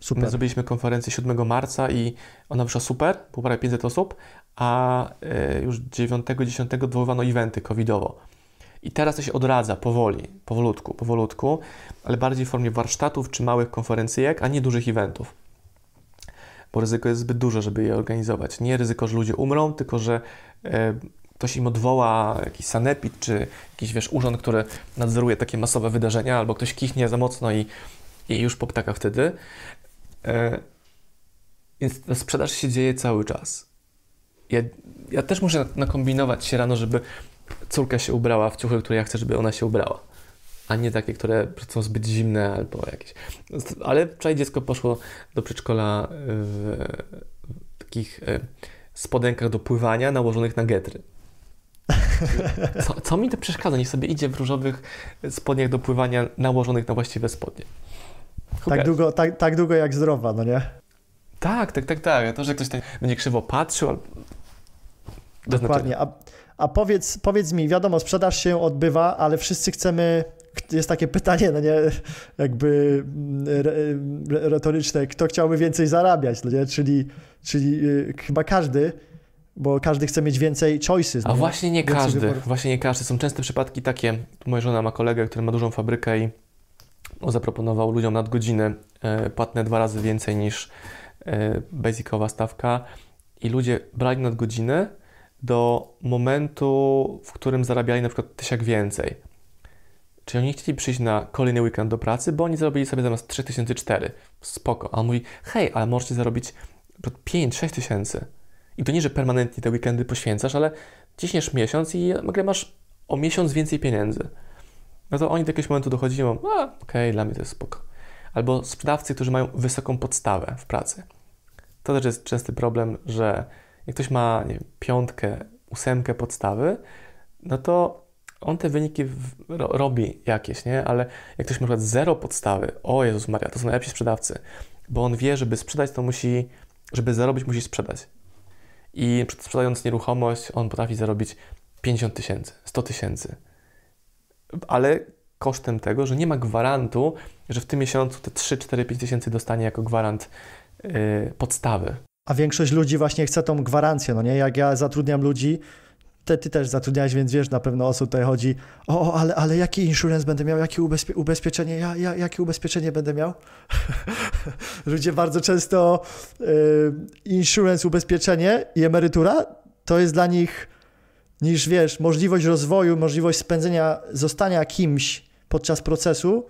Super. My zrobiliśmy konferencję 7 marca i ona wyszła super, było prawie 500 osób, a y, już 9-10 odwoływano eventy covidowo. I teraz to się odradza powoli, powolutku, powolutku, ale bardziej w formie warsztatów czy małych konferencyjek, a nie dużych eventów. Bo ryzyko jest zbyt duże, żeby je organizować. Nie ryzyko, że ludzie umrą, tylko że e, ktoś im odwoła jakiś sanepid, czy jakiś wiesz, urząd, który nadzoruje takie masowe wydarzenia, albo ktoś kichnie za mocno i, i już po ptakach wtedy. E, więc ta sprzedaż się dzieje cały czas. Ja, ja też muszę nakombinować się rano, żeby córka się ubrała w ciuchy, które ja chcę, żeby ona się ubrała. A nie takie, które są zbyt zimne albo jakieś. Ale wczoraj dziecko poszło do przedszkola w, takich e, spodenkach do pływania nałożonych na getry. Co, co, mi to przeszkadza? Niech sobie idzie w różowych spodniach do pływania nałożonych na właściwe spodnie. Tak długo, tak, tak długo jak zdrowa, no nie? Tak, tak, tak, tak. To, że ktoś tak będzie krzywo patrzył. Dokładnie. A, a powiedz, powiedz mi, wiadomo, sprzedaż się odbywa, ale wszyscy chcemy jest takie pytanie, no nie, jakby mm, retoryczne, kto chciałby więcej zarabiać, no nie, czyli, czyli y, chyba każdy, bo każdy chce mieć więcej choices. A no właśnie nie każdy, wyborów. właśnie nie każdy. Są częste przypadki takie, moja żona ma kolegę, który ma dużą fabrykę i zaproponował ludziom nadgodziny e, płatne dwa razy więcej niż e, basicowa stawka i ludzie brali nadgodziny, do momentu, w którym zarabiali na przykład tysiak więcej. Czyli oni chcieli przyjść na kolejny weekend do pracy, bo oni zarobili sobie zamiast 3004. Spoko. A on mówi, hej, ale możecie zarobić 5-6 tysięcy. I to nie, że permanentnie te weekendy poświęcasz, ale ciśniesz miesiąc i nagle masz o miesiąc więcej pieniędzy. No to oni do jakiegoś momentu dochodzili, a okej, okay, dla mnie to jest spoko. Albo sprzedawcy, którzy mają wysoką podstawę w pracy. To też jest częsty problem, że jak ktoś ma nie wiem, piątkę, ósemkę podstawy, no to on te wyniki ro, robi jakieś, nie? Ale jak ktoś ma przykład zero podstawy, o Jezus Maria, to są najlepsi sprzedawcy, bo on wie, żeby sprzedać, to musi, żeby zarobić, musi sprzedać. I sprzedając nieruchomość, on potrafi zarobić 50 tysięcy, 100 tysięcy. Ale kosztem tego, że nie ma gwarantu, że w tym miesiącu te 3, 4, 5 tysięcy dostanie jako gwarant yy, podstawy. A większość ludzi właśnie chce tą gwarancję, no nie? Jak ja zatrudniam ludzi, te, ty też zatrudniałeś, więc wiesz, na pewno osób tutaj chodzi, o, ale, ale jaki insurance będę miał, jakie ubezpie ubezpieczenie, ja, ja, jakie ubezpieczenie będę miał? Ludzie bardzo często y, insurance, ubezpieczenie i emerytura to jest dla nich niż, wiesz, możliwość rozwoju, możliwość spędzenia, zostania kimś podczas procesu,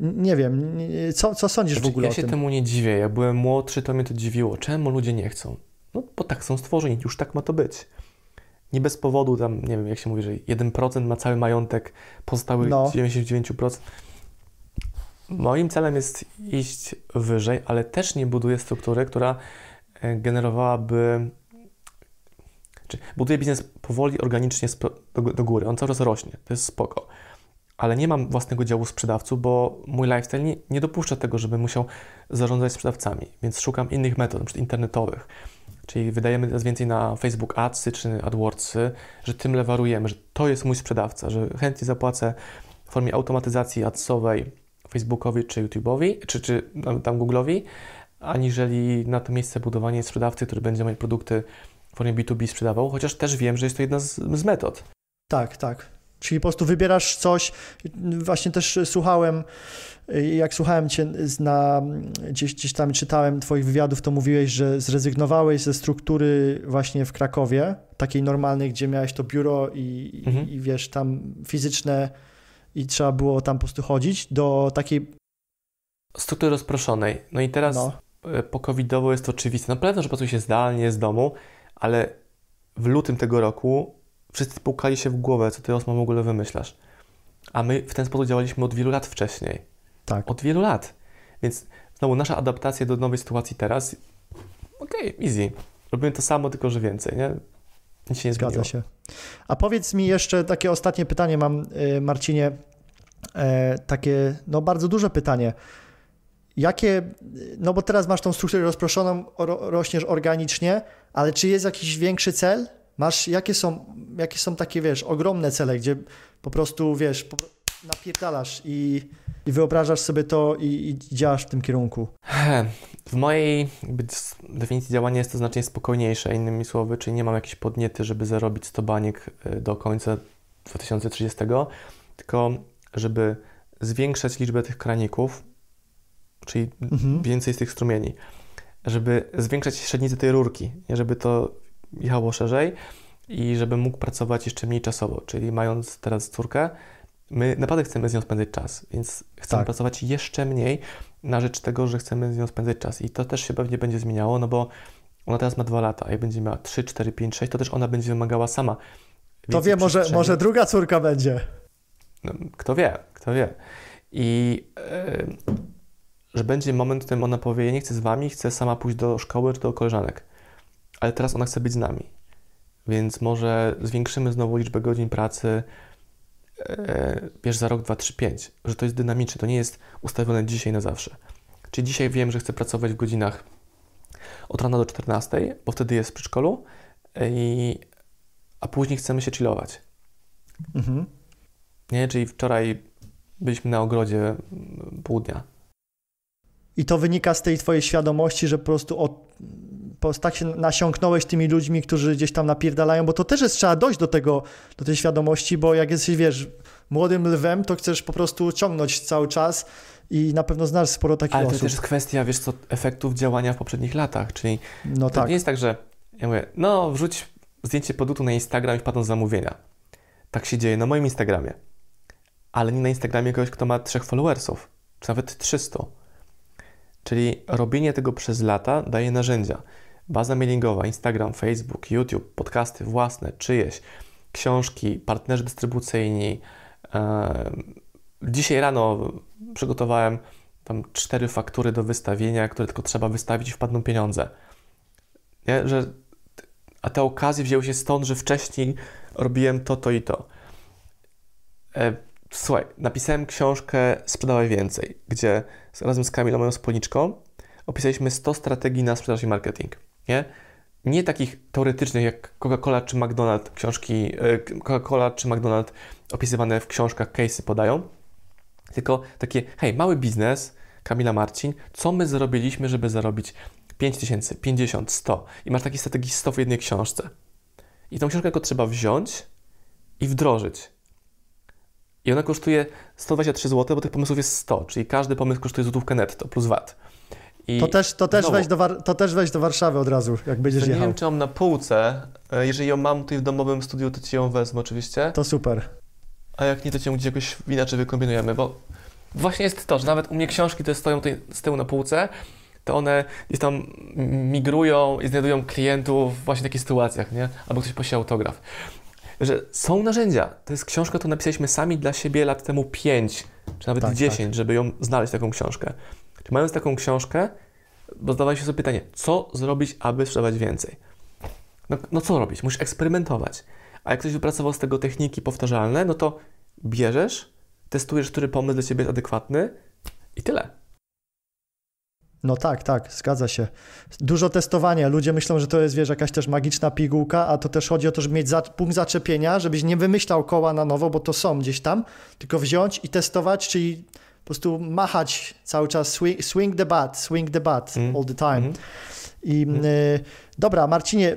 nie wiem, co, co sądzisz znaczy, w ogóle ja się temu nie dziwię. Jak byłem młodszy, to mnie to dziwiło. Czemu ludzie nie chcą? No, bo tak są stworzeni, już tak ma to być. Nie bez powodu tam, nie wiem, jak się mówi, że 1% ma cały majątek, pozostałych no. 99%. Moim celem jest iść wyżej, ale też nie buduję struktury, która e, generowałaby. Czy buduję biznes powoli, organicznie do, do góry. On cały czas rośnie. To jest spoko ale nie mam własnego działu sprzedawców, bo mój lifestyle nie, nie dopuszcza tego, żebym musiał zarządzać sprzedawcami, więc szukam innych metod, np. internetowych. Czyli wydajemy teraz więcej na Facebook Adsy czy AdWordsy, że tym lewarujemy, że to jest mój sprzedawca, że chętnie zapłacę w formie automatyzacji adsowej Facebookowi czy YouTube'owi, czy, czy tam Google'owi, aniżeli na to miejsce budowanie sprzedawcy, który będzie moje produkty w formie B2B sprzedawał, chociaż też wiem, że jest to jedna z, z metod. Tak, tak. Czyli po prostu wybierasz coś, właśnie też słuchałem, jak słuchałem cię na, gdzieś, gdzieś tam czytałem twoich wywiadów, to mówiłeś, że zrezygnowałeś ze struktury właśnie w Krakowie, takiej normalnej, gdzie miałeś to biuro i, mhm. i, i wiesz, tam fizyczne i trzeba było tam po prostu chodzić, do takiej... Struktury rozproszonej. No i teraz no. E, po covidowo jest to oczywiste. Na pewno, że pracuje się zdalnie z domu, ale w lutym tego roku wszyscy pukali się w głowę, co ty Osman w ogóle wymyślasz. A my w ten sposób działaliśmy od wielu lat wcześniej. Tak. Od wielu lat. Więc znowu nasza adaptacja do nowej sytuacji teraz, okej, okay, easy. Robimy to samo, tylko że więcej, nie? Nic się nie Zgadza zmieniło. się. A powiedz mi jeszcze takie ostatnie pytanie mam, y, Marcinie. E, takie, no bardzo duże pytanie. Jakie, no bo teraz masz tą strukturę rozproszoną, rośniesz organicznie, ale czy jest jakiś większy cel? Masz, jakie są, jakie są takie, wiesz, ogromne cele, gdzie po prostu, wiesz, po, napierdalasz i, i wyobrażasz sobie to i, i działasz w tym kierunku? W mojej definicji działania jest to znacznie spokojniejsze, innymi słowy, czyli nie mam jakiejś podniety, żeby zarobić 100 baniek y, do końca 2030, tylko żeby zwiększać liczbę tych kraników, czyli mhm. więcej z tych strumieni, żeby zwiększać średnicę tej rurki, żeby to jechało szerzej i żebym mógł pracować jeszcze mniej czasowo, czyli mając teraz córkę, my naprawdę chcemy z nią spędzać czas, więc chcemy tak. pracować jeszcze mniej na rzecz tego, że chcemy z nią spędzać czas i to też się pewnie będzie zmieniało, no bo ona teraz ma dwa lata, a jak będzie miała 3, 4, 5, 6, to też ona będzie wymagała sama. To wie, może, może druga córka będzie. No, kto wie, kto wie. I yy, że będzie moment, w którym ona powie, ja nie chcę z wami, chcę sama pójść do szkoły czy do koleżanek. Ale teraz ona chce być z nami. Więc może zwiększymy znowu liczbę godzin pracy, e, wiesz, za rok, dwa, trzy, pięć. Że to jest dynamiczne, to nie jest ustawione dzisiaj na zawsze. Czyli dzisiaj wiem, że chcę pracować w godzinach od rana do 14, bo wtedy jest w przedszkolu, i, a później chcemy się chillować. Mhm. Nie, czyli wczoraj byliśmy na ogrodzie pół dnia. I to wynika z tej twojej świadomości, że po prostu od, po, tak się nasiąknąłeś tymi ludźmi, którzy gdzieś tam napierdalają, bo to też jest, trzeba dojść do tego, do tej świadomości, bo jak jesteś, wiesz, młodym lwem, to chcesz po prostu ciągnąć cały czas i na pewno znasz sporo takich Ale osób. Ale to też jest kwestia, wiesz co, efektów działania w poprzednich latach, czyli no to tak. nie jest tak, że ja mówię, no wrzuć zdjęcie produktu na Instagram i wpadną zamówienia. Tak się dzieje na moim Instagramie. Ale nie na Instagramie kogoś, kto ma trzech followersów, czy nawet 300. Czyli robienie tego przez lata daje narzędzia. Baza mailingowa, Instagram, Facebook, YouTube, podcasty własne, czyjeś, książki, partnerzy dystrybucyjni. Dzisiaj rano przygotowałem tam cztery faktury do wystawienia, które tylko trzeba wystawić i wpadną pieniądze. Nie? Że, a te okazje wzięły się stąd, że wcześniej robiłem to, to i to. E, słuchaj, napisałem książkę Sprzedawaj Więcej, gdzie razem z Kamilą, moją wspólniczką, opisaliśmy 100 strategii na sprzedaż i marketing. Nie? nie takich teoretycznych jak Coca-Cola czy McDonald's, książki e, Coca-Cola czy McDonald's opisywane w książkach, case'y podają, tylko takie, hej, mały biznes, Kamila Marcin, co my zrobiliśmy, żeby zarobić 5 tysięcy, 50, 100 i masz takiej strategii 100 w jednej książce. I tą książkę tylko trzeba wziąć i wdrożyć. I ona kosztuje 123 zł, bo tych pomysłów jest 100, czyli każdy pomysł kosztuje złotówkę netto plus VAT. I to też, to, też weź do to też weź do Warszawy od razu, jak będziesz jechał. Nie wiem, czy mam na półce. E, jeżeli ją mam tutaj w domowym studiu, to ci ją wezmę oczywiście. To super. A jak nie, to cię gdzieś jakoś inaczej wykombinujemy, bo właśnie jest to, że nawet u mnie książki, które stoją tutaj z tyłu na półce, to one gdzieś tam migrują i znajdują klientów właśnie w takich sytuacjach, nie? Albo ktoś prosi autograf. Że są narzędzia. To jest książka, którą napisaliśmy sami dla siebie lat temu 5, czy nawet tak, 10, tak. żeby ją znaleźć, taką książkę. Mając taką książkę, bo zadawaj się sobie pytanie, co zrobić, aby sprzedawać więcej? No, no co robić? Musisz eksperymentować. A jak ktoś wypracował z tego techniki powtarzalne, no to bierzesz, testujesz, który pomysł dla Ciebie jest adekwatny i tyle. No tak, tak, zgadza się. Dużo testowania. Ludzie myślą, że to jest, wiesz, jakaś też magiczna pigułka, a to też chodzi o to, żeby mieć za, punkt zaczepienia, żebyś nie wymyślał koła na nowo, bo to są gdzieś tam, tylko wziąć i testować, czyli po prostu machać cały czas, swing, swing the bat, swing the bat mm. all the time. Mm. I hmm. dobra, Marcinie,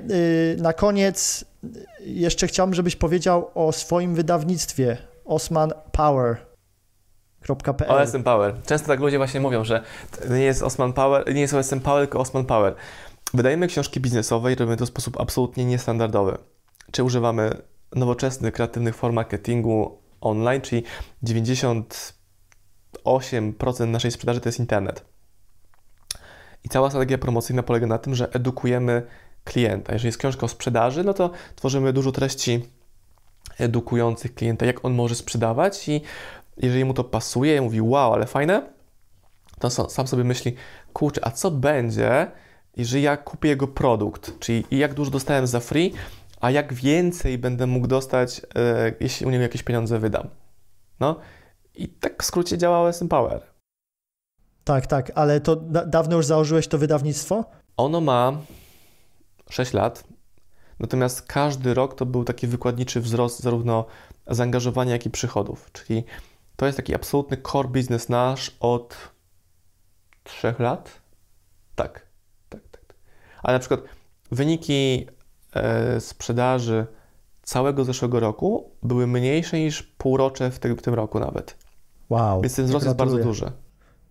na koniec jeszcze chciałbym, żebyś powiedział o swoim wydawnictwie Osman Power. OSM Power. Często tak ludzie właśnie mówią, że nie jest Osman Power, nie jest OSM Power, tylko Osman Power. Wydajemy książki biznesowe i robimy to w sposób absolutnie niestandardowy. Czy używamy nowoczesnych, kreatywnych form marketingu online, czyli 98% naszej sprzedaży to jest internet. I cała strategia promocyjna polega na tym, że edukujemy klienta. Jeżeli jest książka o sprzedaży, no to tworzymy dużo treści edukujących klienta, jak on może sprzedawać i jeżeli mu to pasuje, mówi wow, ale fajne, to sam sobie myśli, kurczę, a co będzie, jeżeli ja kupię jego produkt, czyli jak dużo dostałem za free, a jak więcej będę mógł dostać, e, jeśli u niego jakieś pieniądze wydam. No i tak w skrócie działa OSM Power. Tak, tak, ale to da dawno już założyłeś to wydawnictwo? Ono ma 6 lat, natomiast każdy rok to był taki wykładniczy wzrost zarówno zaangażowania, jak i przychodów, czyli to jest taki absolutny core business nasz od 3 lat. Tak, tak, tak. tak. Ale na przykład wyniki e, sprzedaży całego zeszłego roku były mniejsze niż półrocze w, w tym roku nawet. Wow. Więc ten wzrost jest bardzo duży.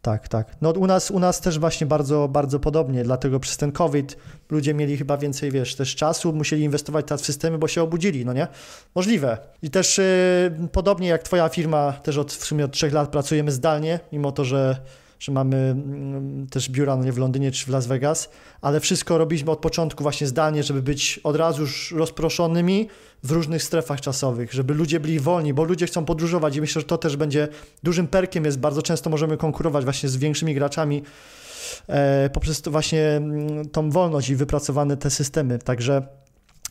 Tak, tak. No u nas, u nas też właśnie bardzo, bardzo podobnie, dlatego przez ten COVID ludzie mieli chyba więcej, wiesz, też czasu, musieli inwestować teraz w systemy, bo się obudzili, no nie? Możliwe. I też yy, podobnie jak twoja firma, też od, w sumie od trzech lat pracujemy zdalnie, mimo to, że że mamy mm, też biura no nie w Londynie czy w Las Vegas, ale wszystko robiliśmy od początku właśnie zdalnie, żeby być od razu już rozproszonymi w różnych strefach czasowych, żeby ludzie byli wolni, bo ludzie chcą podróżować i myślę, że to też będzie dużym perkiem jest, bardzo często możemy konkurować właśnie z większymi graczami e, poprzez to właśnie mm, tą wolność i wypracowane te systemy, także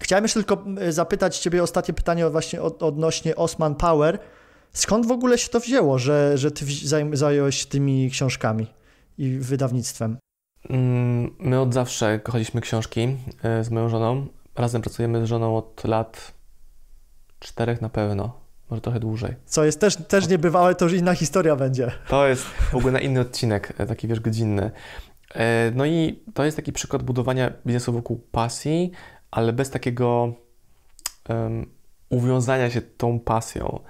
chciałem jeszcze tylko e, zapytać Ciebie ostatnie pytanie właśnie od, odnośnie Osman Power, Skąd w ogóle się to wzięło, że, że ty zająłeś się tymi książkami i wydawnictwem? Mm, my od zawsze kochaliśmy książki e, z moją żoną. Razem pracujemy z żoną od lat czterech na pewno, może trochę dłużej. Co jest też, też niebywałe, to już inna historia będzie. To jest w ogóle na inny odcinek, e, taki wiesz, godzinny. E, no i to jest taki przykład budowania biznesu wokół pasji, ale bez takiego um, uwiązania się tą pasją.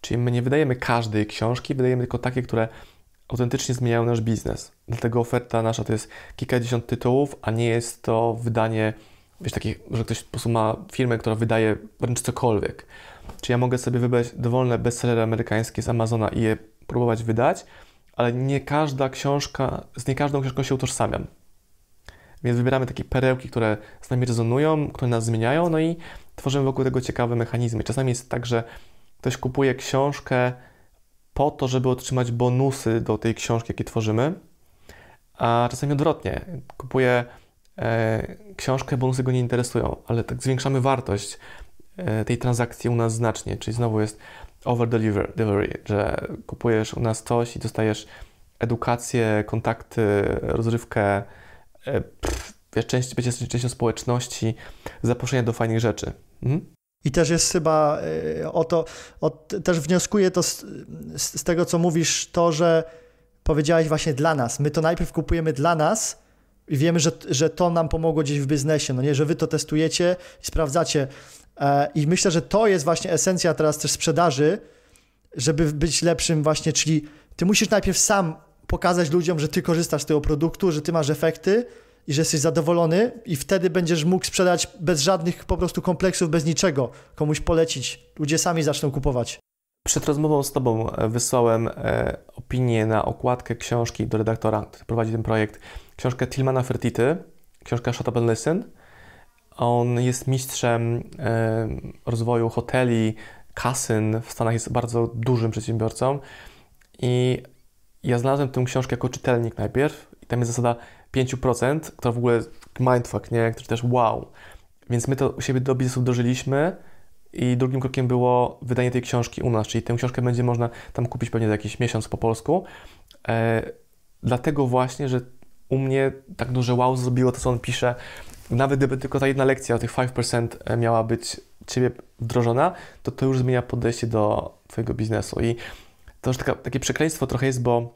Czyli my nie wydajemy każdej książki, wydajemy tylko takie, które autentycznie zmieniają nasz biznes. Dlatego oferta nasza to jest kilkadziesiąt tytułów, a nie jest to wydanie, wiesz, takie, że ktoś po prostu ma firmę, która wydaje wręcz cokolwiek. Czy ja mogę sobie wybrać dowolne bestsellery amerykańskie z Amazona i je próbować wydać, ale nie każda książka, z nie każdą książką się utożsamiam. Więc wybieramy takie perełki, które z nami rezonują, które nas zmieniają, no i tworzymy wokół tego ciekawe mechanizmy. Czasami jest tak, że Ktoś kupuje książkę po to, żeby otrzymać bonusy do tej książki, jakie tworzymy, a czasami odwrotnie. Kupuje e, książkę, bonusy go nie interesują, ale tak zwiększamy wartość e, tej transakcji u nas znacznie, czyli znowu jest over delivery, że kupujesz u nas coś i dostajesz edukację, kontakty, rozrywkę, e, pff, wiesz, część, będzie częścią społeczności, zaproszenia do fajnych rzeczy. Mhm. I też jest chyba e, o to, o, też wnioskuję to z, z, tego, co mówisz, to, że powiedziałeś właśnie dla nas. My to najpierw kupujemy dla nas i wiemy, że, że to nam pomogło gdzieś w biznesie, no nie, że wy to testujecie i sprawdzacie. E, I myślę, że to jest właśnie esencja teraz też sprzedaży, żeby być lepszym właśnie, czyli ty musisz najpierw sam pokazać ludziom, że ty korzystasz z tego produktu, że ty masz efekty, i że jesteś zadowolony i wtedy będziesz mógł sprzedać bez żadnych po prostu kompleksów, bez niczego, komuś polecić. Ludzie sami zaczną kupować. Przed rozmową z Tobą e, wysłałem e, opinię na okładkę książki do redaktora, który prowadzi ten projekt. Książkę Tilmana Fertity, książka Shut Up and Listen. On jest mistrzem e, rozwoju hoteli, kasyn w Stanach, jest bardzo dużym przedsiębiorcą i ja znalazłem tę książkę jako czytelnik najpierw tam jest zasada 5%, to w ogóle mindfuck, nie? Który też wow. Więc my to u siebie do biznesu dożyliśmy i drugim krokiem było wydanie tej książki u nas, czyli tę książkę będzie można tam kupić pewnie za jakiś miesiąc po polsku. E, dlatego właśnie, że u mnie tak duże wow zrobiło to, co on pisze. Nawet gdyby tylko ta jedna lekcja o tych 5% e, miała być Ciebie wdrożona, to to już zmienia podejście do Twojego biznesu. I to już taka, takie przekleństwo trochę jest, bo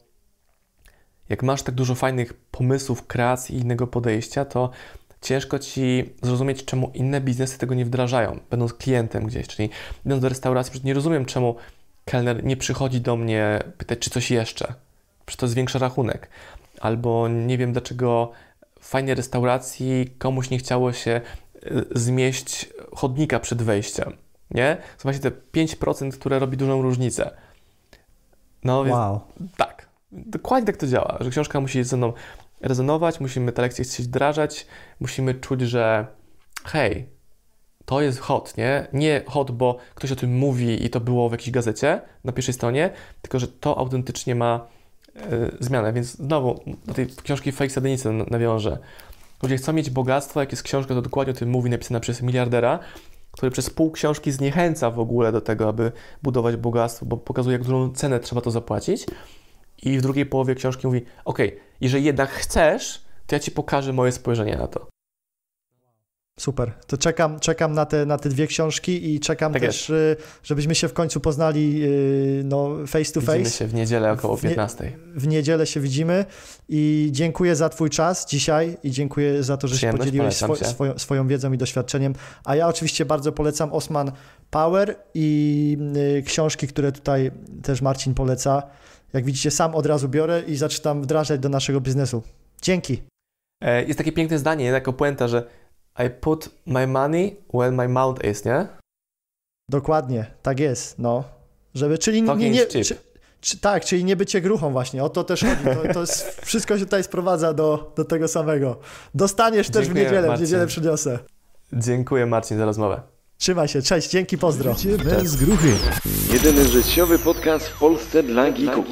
Jak masz tak dużo fajnych pomysłów, kreacji i innego podejścia, to ciężko ci zrozumieć, czemu inne biznesy tego nie wdrażają, będąc klientem gdzieś. Czyli idąc do restauracji, nie rozumiem, czemu kelner nie przychodzi do mnie pytać, czy coś jeszcze. Przecież to zwiększa rachunek. Albo nie wiem, dlaczego w fajnej restauracji komuś nie chciało się y, zmieść chodnika przed wejściem. Nie? To właśnie te 5%, które robi dużą różnicę. No więc Wow. tak, dokładnie tak to działa, że książka musi ze mną rezonować, musimy te lekcje chcieć wdrażać, musimy czuć, że hej, to jest hot, nie? Nie hot, bo ktoś o tym mówi i to było w jakiejś gazecie na pierwszej stronie, tylko że to autentycznie ma e, zmianę. Więc znowu do tej książki Fake Sadenicy nawiążę. Ludzie chcą mieć bogactwo, jak jest książka, to dokładnie o tym mówi, napisana przez miliardera, który przez pół książki zniechęca w ogóle do tego, aby budować bogactwo, bo pokazuje, jak dużą cenę trzeba to zapłacić. I w drugiej połowie książki mówi: OK, jeżeli jednak chcesz, to ja ci pokażę moje spojrzenie na to. Super. To czekam, czekam na, te, na te dwie książki i czekam Tak też, y, żebyśmy się w końcu poznali y, no, face to Widzimy face. się w niedzielę około W nie- 15. W niedzielę się widzimy i dziękuję za Twój czas dzisiaj i dziękuję za to, że się podzieliłeś swo- swoją, swoją wiedzą i doświadczeniem. A ja oczywiście bardzo polecam Osman Power i y, książki, które tutaj też Marcin poleca. Jak widzicie, sam od razu biorę i zaczynam wdrażać do naszego biznesu. Dzięki. E, Jest takie piękne zdanie, jako puenta, że I put my money where my mouth is, nie? Dokładnie, tak jest, no. Żeby, czyli nie, Talking nie, czy, czy, tak, czyli nie bycie gruchą właśnie, o to też chodzi. To, to jest, wszystko się tutaj sprowadza do, do tego samego. Dostaniesz też w Dziękuję, niedzielę, w Marcin. niedzielę przyniosę. Dziękuję Marcin za rozmowę. Trzymaj się, cześć, dzięki, pozdro. Życie bez gruchy. Jedyny życiowy podcast w Polsce dla geeków.